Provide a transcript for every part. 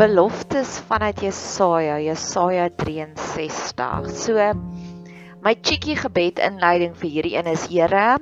Beloftes vanuit Jesaja, Jesaja 63. So my cheekie gebed inleiding vir hierdie een is Here,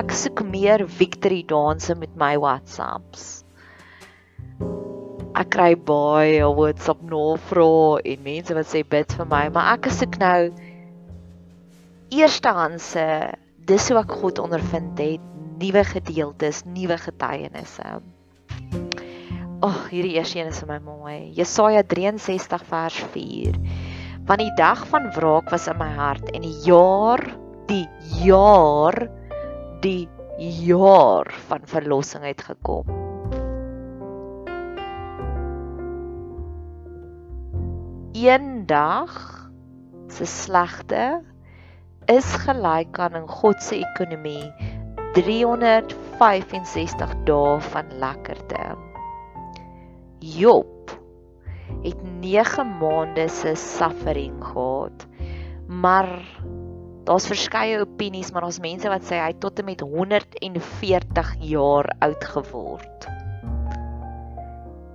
ek soek meer victory danse met my WhatsApps. Ek kry baie WhatsApp navrae en mense wat sê bid vir my, maar ek soek nou eerstehandse dis hoe ek God ondervind het, nuwe gedeeltes, nuwe getuienisse. Ag, oh, hierdie eerste een is vir my mooi. Jesaja 63 vers 4. Want die dag van wraak was in my hart en die jaar, die jaar, die jaar van verlossing het gekom. Een dag se slegte is gelyk aan in God se ekonomie 365 dae van lekkerte. Job het 9 maande se suffering gehad. Maar daar's verskeie opinies, maar daar's mense wat sê hy het tot en met 140 jaar oud geword.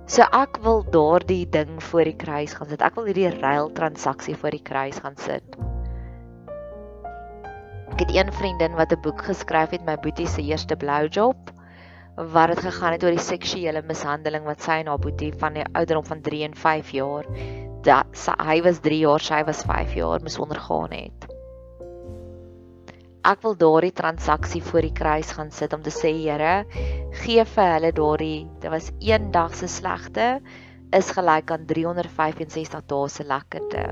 So ek wil daardie ding voor die kruis gaan sit. Ek wil hierdie ruil transaksie voor die kruis gaan sit. Ek het een vriendin wat 'n boek geskryf het, my boetie se eerste blowjob wat dit gegaan het oor die seksuele mishandeling wat sy en haar boetie van die ouderdom van 3 en 5 jaar dat sy, hy was 3 jaar, sy was 5 jaar moes ondergaan het. Ek wil daardie transaksie voor die kruis gaan sit om te sê Here, gee vir hulle daardie dit was een dag se slegte is gelyk aan 365 dae se lekkerte.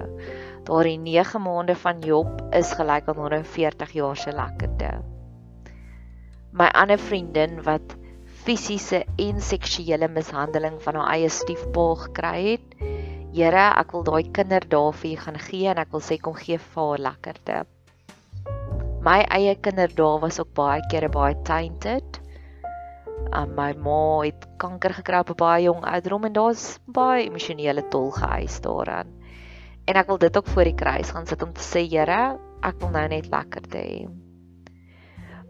Daardie 9 maande van Job is gelyk aan 140 jaar se lekkerte. My ander vriendin wat fisiese en seksuele mishandeling van haar eie stiefpa gekry het. Here, ek wil daai kinder daar vir U gaan gee en ek wil sê kom gee vir haar lekkerte. My eie kinder daar was ook baie kere baie tainted. Um, my ma het kanker gekry op 'n baie jong ouderdom en daar's baie emosionele tol gehuis daaraan. En ek wil dit ook voor die kruis gaan sit om te sê, Here, ek wil nou net lekkerte hê.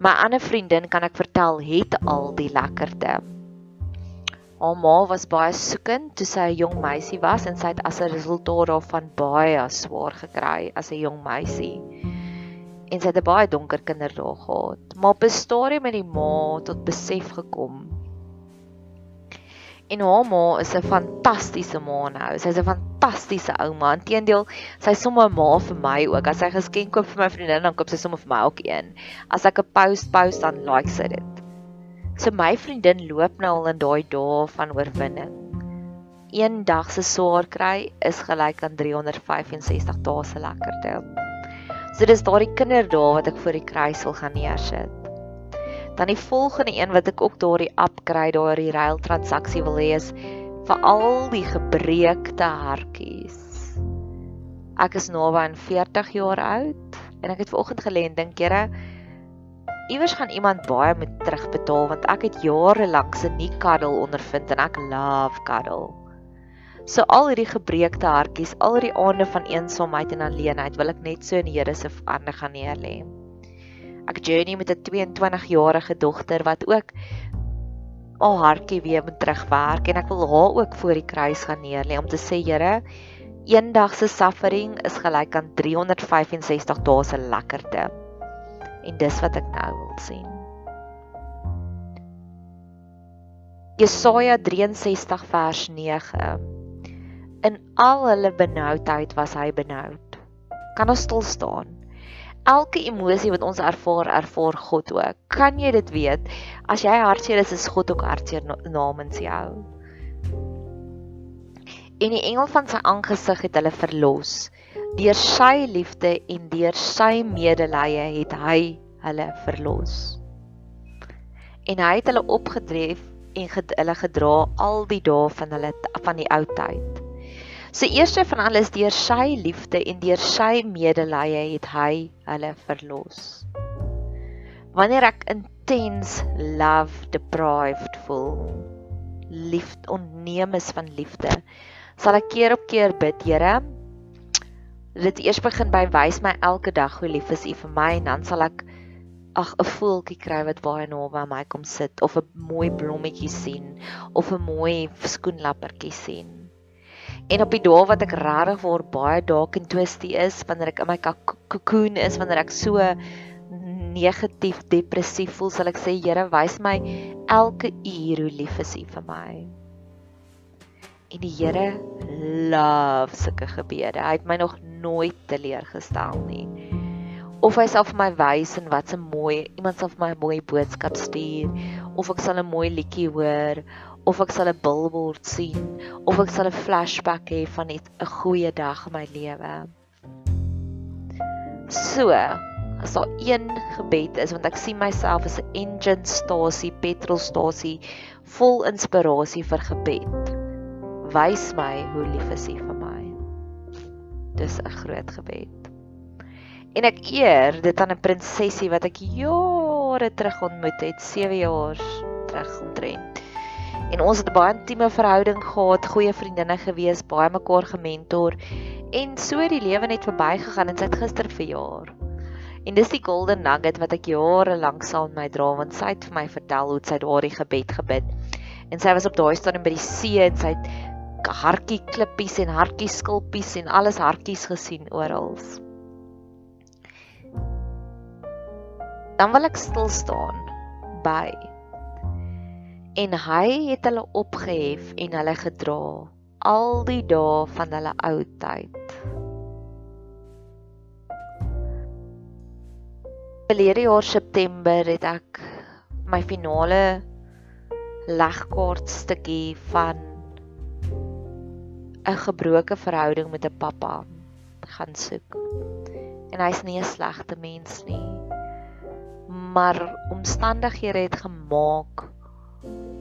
My ander vriendin kan ek vertel het al die lekkerte. Haar ma was baie soekend toe sy 'n jong meisie was en sy het as 'n resultaat daarvan baie swaar gekry as 'n jong meisie. En sy het 'n baie donker kinderdae gehad. Maar op 'n stadium het die ma tot besef gekom En haar ma is 'n fantastiese ma nou. Sy's 'n fantastiese ouma. Inteendeel, sy sommer 'n ma vir my ook. As sy geskenk koop vir my vriendin, dan koop sy sommer vir my ook een. As ek 'n post post dan like sy dit. So my vriendin loop nou al in daai dae van oorwinning. Een dag se swaar kry is gelyk aan 365 dae se lekkerte. So dis daardie kinderdae wat ek voor die kruis wil gaan neersit. Dan die volgende een wat ek ook daardie kry, daardie ruil transaksie wil hê is vir al die gebreekte hartjies. Ek is naby aan 40 jaar oud En ek het vanoggend gelê en dink, Here, iewers gaan iemand baie moet terugbetaal want ek het jare lank se nie cuddle ondervind en ek love cuddle. So al hierdie gebreekte hartjies, al hierdie aande van eensaamheid en alleenheid wil ek net so in die Here se hande gaan neerlê. Ek journey met 'n 22-jarige dogter wat ook al hartjie weer moet terugwerk en ek wil haar ook voor die kruis gaan neerlê om te sê Here, eendag se suffering is gelyk aan 365 dae se lekkerte. En dis wat ek nou wil sien. Jesaja 63 vers 9 In al hulle benoudheid was hy benoud. Kan ons stil staan? Elke emosie wat ons ervaar, ervaar God ook. Kan jy dit weet? As jy hartseer is, is God ook hartseer namens jou. En die engel van sy aangesig het hulle verlos. Deur sy liefde en deur sy medelee het hy hulle verlos. En hy het hulle opgedref en hulle gedra al die dae van hulle van die ou tyd. Sy eerste van alles deur sy liefde en deur sy medelee het hy hulle verlos. Wanneer ek intens love deprived voel, liefde onneem is van liefde, sal ek keer op keer bid, Here, dit eers begin by wys my elke dag hoe lief is U vir my en dan sal ek ag 'n voeltjie kry wat baie naby my kom sit of 'n mooi blommetjie sien of 'n mooi skoenlappertjie sien. En op die dae wat ek regtig waar baie dalk en twisty is, wanneer ek in my cocoon is, wanneer ek so negatief, depressief voel, sal ek sê Here, wys my elke uur hoe lief is U vir my. En die Here love sulke gebede. Hy het my nog nooit teleurgestel nie. Of hy sal vir my wys en wat 'n mooi, iemand sal vir my 'n mooi boodskap stuur, of ek sal 'n mooi liedjie hoor, of ek sal 'n billboard sien of ek sal 'n flashback hê van 'n goeie dag in my lewe. So, as daar een gebed is want ek sien myself as 'n engine stasie, petrolstasie vol inspirasie vir gebed. Wys my hoe lief is U vir my. Dis 'n groot gebed. En ek eer dit aan 'n prinsesie wat ek jare terug ontmoet het, 7 jaar terug omtrent. En ons het 'n baie intieme verhouding gehad, goeie vriendinne gewees, baie mekaar gementor en so die lewe net verbygegaan en sy het gister verjaar. En dis die golden nugget wat ek jare lank saam met my dra want sy het vir my vertel hoe sy daardie gebed gebid. En sy was op daai stadium by die see en sy het hartjie klippies en hartjie skulpies en alles hartjies gesien oral. Dan wil ek stil staan by en hy het hulle opgehef en hulle gedra al die dae van hulle ou tyd. Verlede jaar September het ek my finale legkaart stukkie van 'n gebroke verhouding met 'n pappa gaan soek. En hy's nie 'n slegte mens nie. Maar omstandighede het gemaak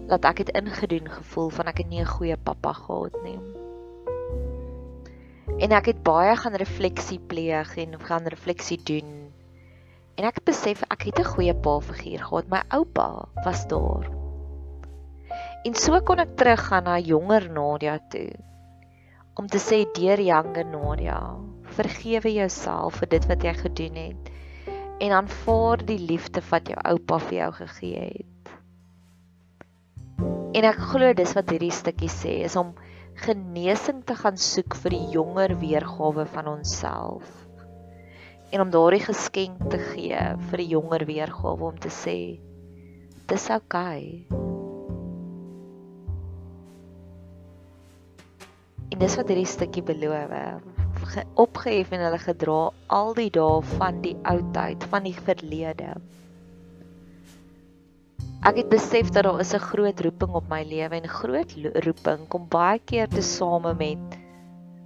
dat ek het ingedoen gevoel van ek het nie 'n goeie pappa gehad nie. En ek het baie gaan refleksie pleeg en gaan refleksie doen. En ek besef ek het 'n goeie pa figuur gehad. My oupa was daar. En so kon ek teruggaan na jonger Nadia toe om te sê deur younger Nadia, vergewe jouself vir dit wat jy gedoen het en aanvaar die liefde wat jou oupa vir jou gegee het. En ek glo dis wat hierdie stukkie sê is om genesing te gaan soek vir die jonger weergawe van onsself. En om daardie geskenk te gee vir die jonger weergawe om te sê dis oukei. En dis wat hierdie stukkie beloof opgehef en hulle gedra al die dae van die ou tyd van die verlede. Ek het besef dat daar is 'n groot roeping op my lewe en groot roeping kom baie keer te same met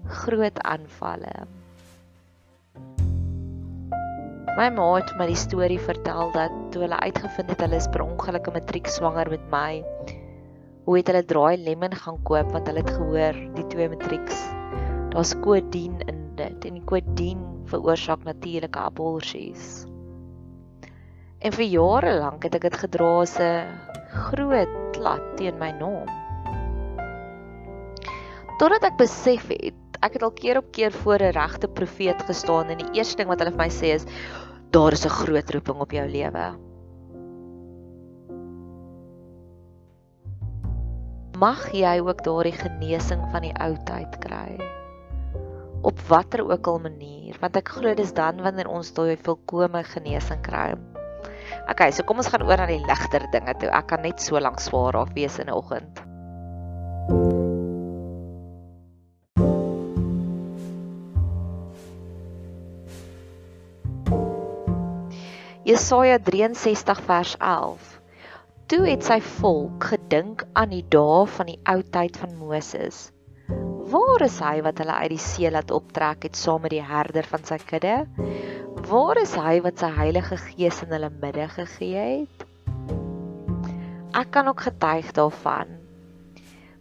groot aanvalle. My ma het my die storie vertel dat toe hulle uitgevind het hulle is per ongeluk 'n matriek swanger met my, hoe het hulle draai lemon gaan koop want hulle het gehoor die twee matrieks Daar's kodien in dit en die kodien veroorsaak natuurlike aborsies. En vir jare lank het ek dit gedra as 'n groot klad teen my naam. Totdat ek besef het, ek het al keer op keer voor 'n regte profeet gestaan en die eerste ding wat hulle vir my sê is daar is 'n groot roeping op jou lewe. Mag jy ook daardie genesing van die oudheid kry. Op watter ook al manier, want ek glo dis dan wanneer ons daai volkomme genesing kry. Okay, so kom ons gaan oor na die ligter dinge toe. Ek kan net so lank swaar af wees in 'n oggend. Jesaja 63 vers 11. Toe het sy volk gedink aan die dae van die ou tyd van Moses. Waar is hy wat hulle uit die see laat optrek het saam met die herder van sy kudde? Waar is hy wat sy Heilige Gees in hulle midde gegee het? Ek kan ook getuig daarvan.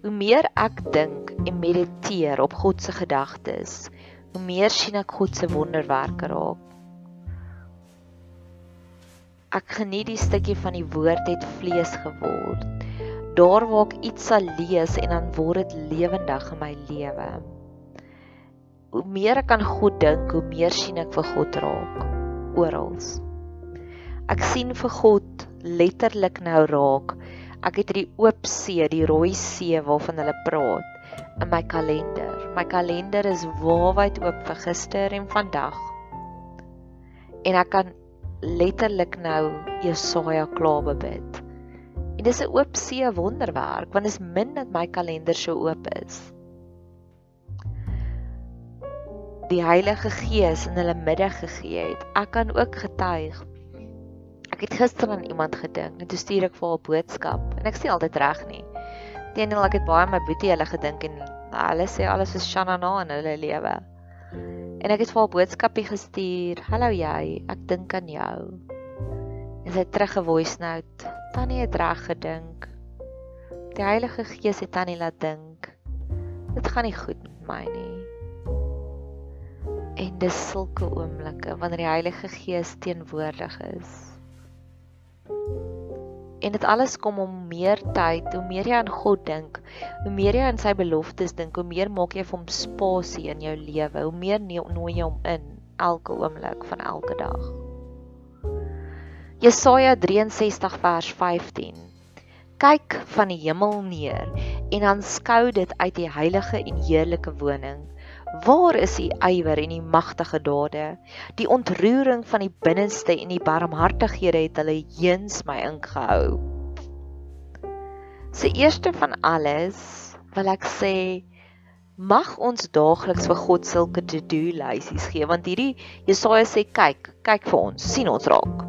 Hoe meer ek dink en mediteer op God se gedagtes, hoe meer sien ek God se wonderwerke raak. Ek geniet die stukkie van die woord het vlees geword. Daar waar ek iets sal lees en dan word dit lewendig in my lewe. Hoe meer ek aan God dink, hoe meer sien ek vir God raak oral. Ek sien vir God letterlik nou raak. Ek het hierdie oop see, die rooi see waarvan hulle praat in my kalender. My kalender is waarwyd oop vir gister en vandag. En ek kan letterlik nou Jesaja klaar bid. En dis 'n oop see wonderwerk want is min dat my kalender so oop is. Die Heilige Gees in hulle midde gegee het. Ek kan ook getuig. Ek het gister aan iemand gedink en toe stuur ek vir haar boodskap en ek sê altyd reg nie. Teenoor ek het baie my boetie hulle gedink en hulle sê alles is shanana in hulle lewe. En ek het vir haar boodskapie gestuur. Hallo jy, ek dink aan jou. En sy het terug 'n voice note. Tannie het reg gedink. Die Heilige Gees het Tannie laat dink. Dit gaan nie goed met my nie. En dis sulke oomblikke wanneer die Heilige Gees teenwoordig is en dit alles kom om meer tyd, hoe meer jy aan God dink, hoe meer jy aan sy beloftes dink, hoe meer maak jy vir hom spasie in jou lewe, hoe meer nooi jy hom in elke oomblik van elke dag. Jesaja 63 vers 15. Kyk van die hemel neer en aanskou dit uit die heilige en heerlike woning. Waar is u ywer en die magtige dade? Die ontroering van die binneste en die barmhartighede het hulle heens my ingehou. Se eerste van alles wil ek sê mag ons daagliks vir God sulke to-do lysies gee want hierdie Jesaja sê kyk, kyk vir ons, sien ons raak.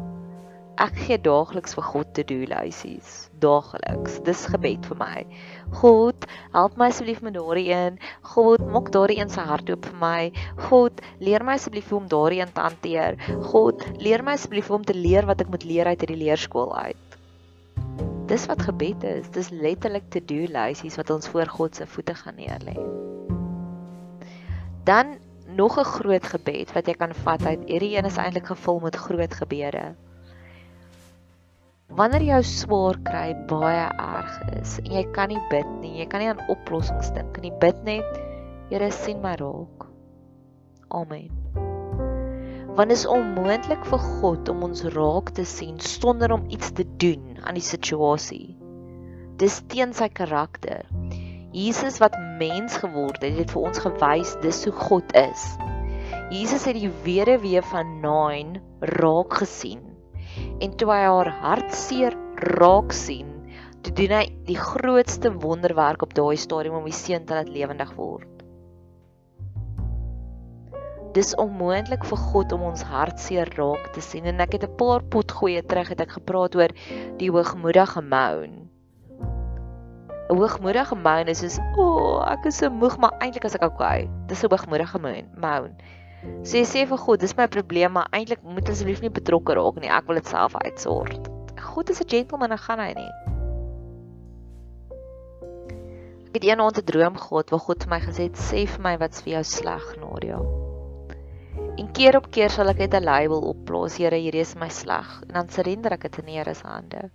Ek gee daagliks vir God to-do lysies daagliks. Dis gebed vir my. God, help my asseblief met daardie een. God, maak daardie een se hart oop vir my. God, leer my asseblief hoe om daardie een te hanteer. God, leer my asseblief hoe om te leer wat ek moet leer uit hierdie leerskool uit. Dis wat gebed is. Dis letterlik te do lysies wat ons voor God se voete gaan neerlê. Dan nog 'n groot gebed wat jy kan vat uit. Hierdie een is eintlik gevul met groot gebede wanneer jou swaar kry baie erg is en jy kan nie bid nie, jy kan nie aan oplossings dink nie, bid net Here sien my raak. Amen. Want is onmoontlik vir God om ons raak te sien sonder om iets te doen aan die situasie. Dis teen sy karakter. Jesus wat mens geword het, het vir ons gewys dis hoe God is. Jesus het die weduwee van Nain raak gesien en toe hy haar hartseer raak sien, toe doen hy die grootste wonderwerk op daai stadium om die seun te laat lewendig word. Dis onmoontlik vir God om ons hartseer raak te sien en ek het 'n paar potgoeie terug het ek gepraat oor die hoogmoedige moan. 'n Hoogmoedige moan is soos, "O, oh, ek is so moeg, maar eintlik is ek okay." Dis 'n hoogmoedige moan. So jy sê vir God, dis my probleem, maar eintlik moet asseblief nie betrokke raak nie. Ek wil dit self uitsort. God is 'n gentleman, en gaan hy nie. Ek het eendag 'n droom gehad waar God vir my gesê het: "Sê vir my wat's vir jou sleg, Nadia." En keer op keer sal ek net 'n label opplaas, Here, hierdie is my sleg, en dan surrender ek dit in Here se hande.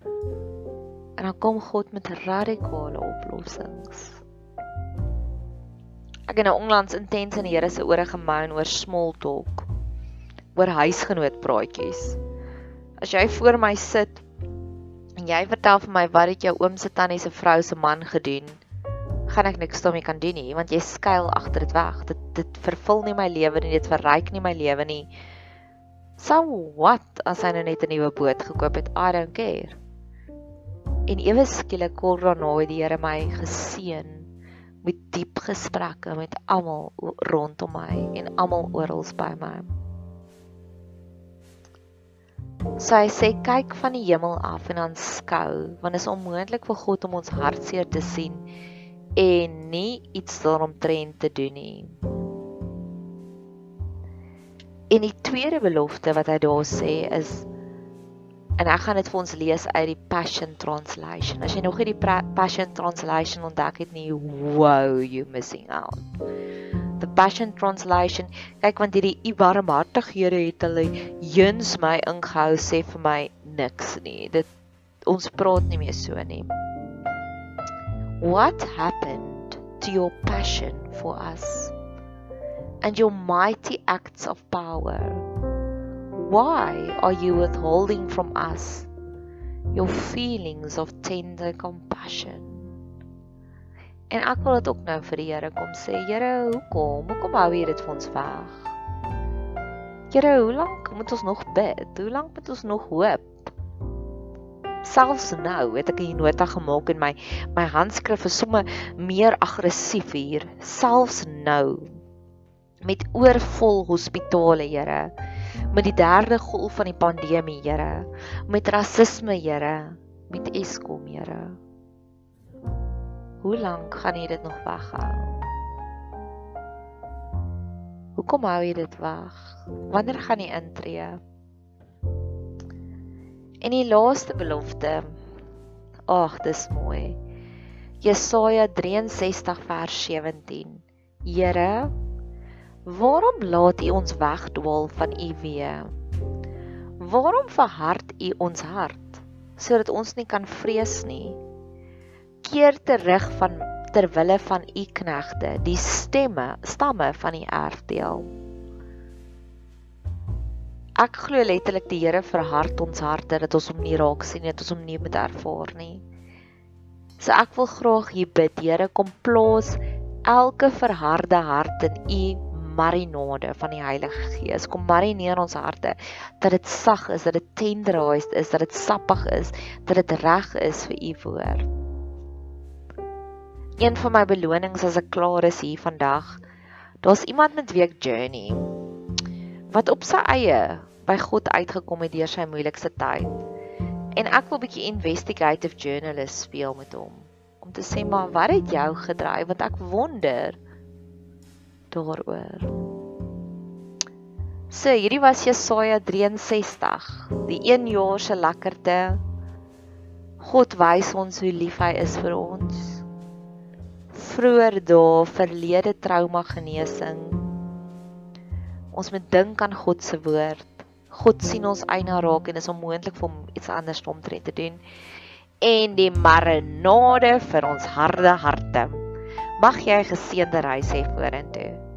En dan kom God met radikale oplossings. Ek het nou onlangs intens in die Here se ore gemoun oor small talk, oor huisgenoot praatjies. As jy voor my sit en jy vertel vir my wat het jou oom se tannie se vrou se man gedoen, gaan ek niks daarmee kan doen nie, want jy skuil agter dit weg. Dit dit vervul nie my lewe nie, dit verryk nie my lewe nie. So what as hy nou net 'n nuwe boot gekoop het? I don't care. En ewe skielik kort daarna het die Here my geseën met diep gesprekke met almal rondom my en almal oral by my. So hy sê kyk van die hemel af en dan skou, want dit is onmoontlik vir God om ons hartseer te sien en nie iets daaromtrent te doen nie. En die tweede belofte wat hy daar sê is en ek gaan dit vir ons lees uit die Passion Translation. As jy nog nie die Passion Translation ontdek het nie, wow, you missing out. The Passion Translation, kyk want hierdie u barmhartighede het hulle eens my ingehou sê vir my niks nie. Dit ons praat nie meer so nie. What happened to your passion for us and your mighty acts of power? Why are you withholding from us your feelings of tender compassion? En ek wil dit ook nou vir die Here kom sê, Here, hoekom? Hoekom hou jy dit vir ons weg? Here, hoe lank moet ons nog bid? Hoe lank moet ons nog hoop? selfs nou het ek 'n nota gemaak en my my handskrif is sommer meer aggressief hier selfs nou met oorvol hospitale Here met die derde golf van die pandemie Here met rasisme Here met Eskom Here Hoe lank gaan jy dit nog weghou Hoekom hou jy dit weg Wanneer gaan jy intree En die laaste belofte. Ag, dis mooi. Jesaja 63 vers 17. Here, waarom laat U ons wegdwaal van U weë? Waarom verhard U ons hart sodat ons nie kan vrees nie? Keer terug van ter wille van U knegte, die stemme, stamme van die erfdeel. Ek glo letterlik die Here verhard ons harte dat ons hom nie raak sien nie, dat ons hom nie moet ervaar nie. So ek wil graag hier bid, Here, kom plaas elke verharde hart in U marinade van die Heilige Gees. Kom marineer ons harte dat dit sag is, dat dit tenderized is, dat dit sappig is, dat dit reg is vir U woord. Een van my belonings as ek klaar is hier vandag, daar's iemand met wie ek journey wat op sy eie by God uitgekom het deur sy moeilikste tyd. En ek wil 'n bietjie investigative journalist speel met hom om te sê maar wat het jou gedryf want ek wonder daaroor. So hierdie was Jesaja 63, die 1 jaar se lekkerte. God wys ons hoe lief hy is vir ons. Vroeër dae verlede trauma genesing Ons moet dink aan God se woord. God sien ons eina raak en is onmoontlik vir hom iets anders omtrent te doen. En die marinade vir ons harde harte. Mag jy 'n geseënde reis hê vorentoe.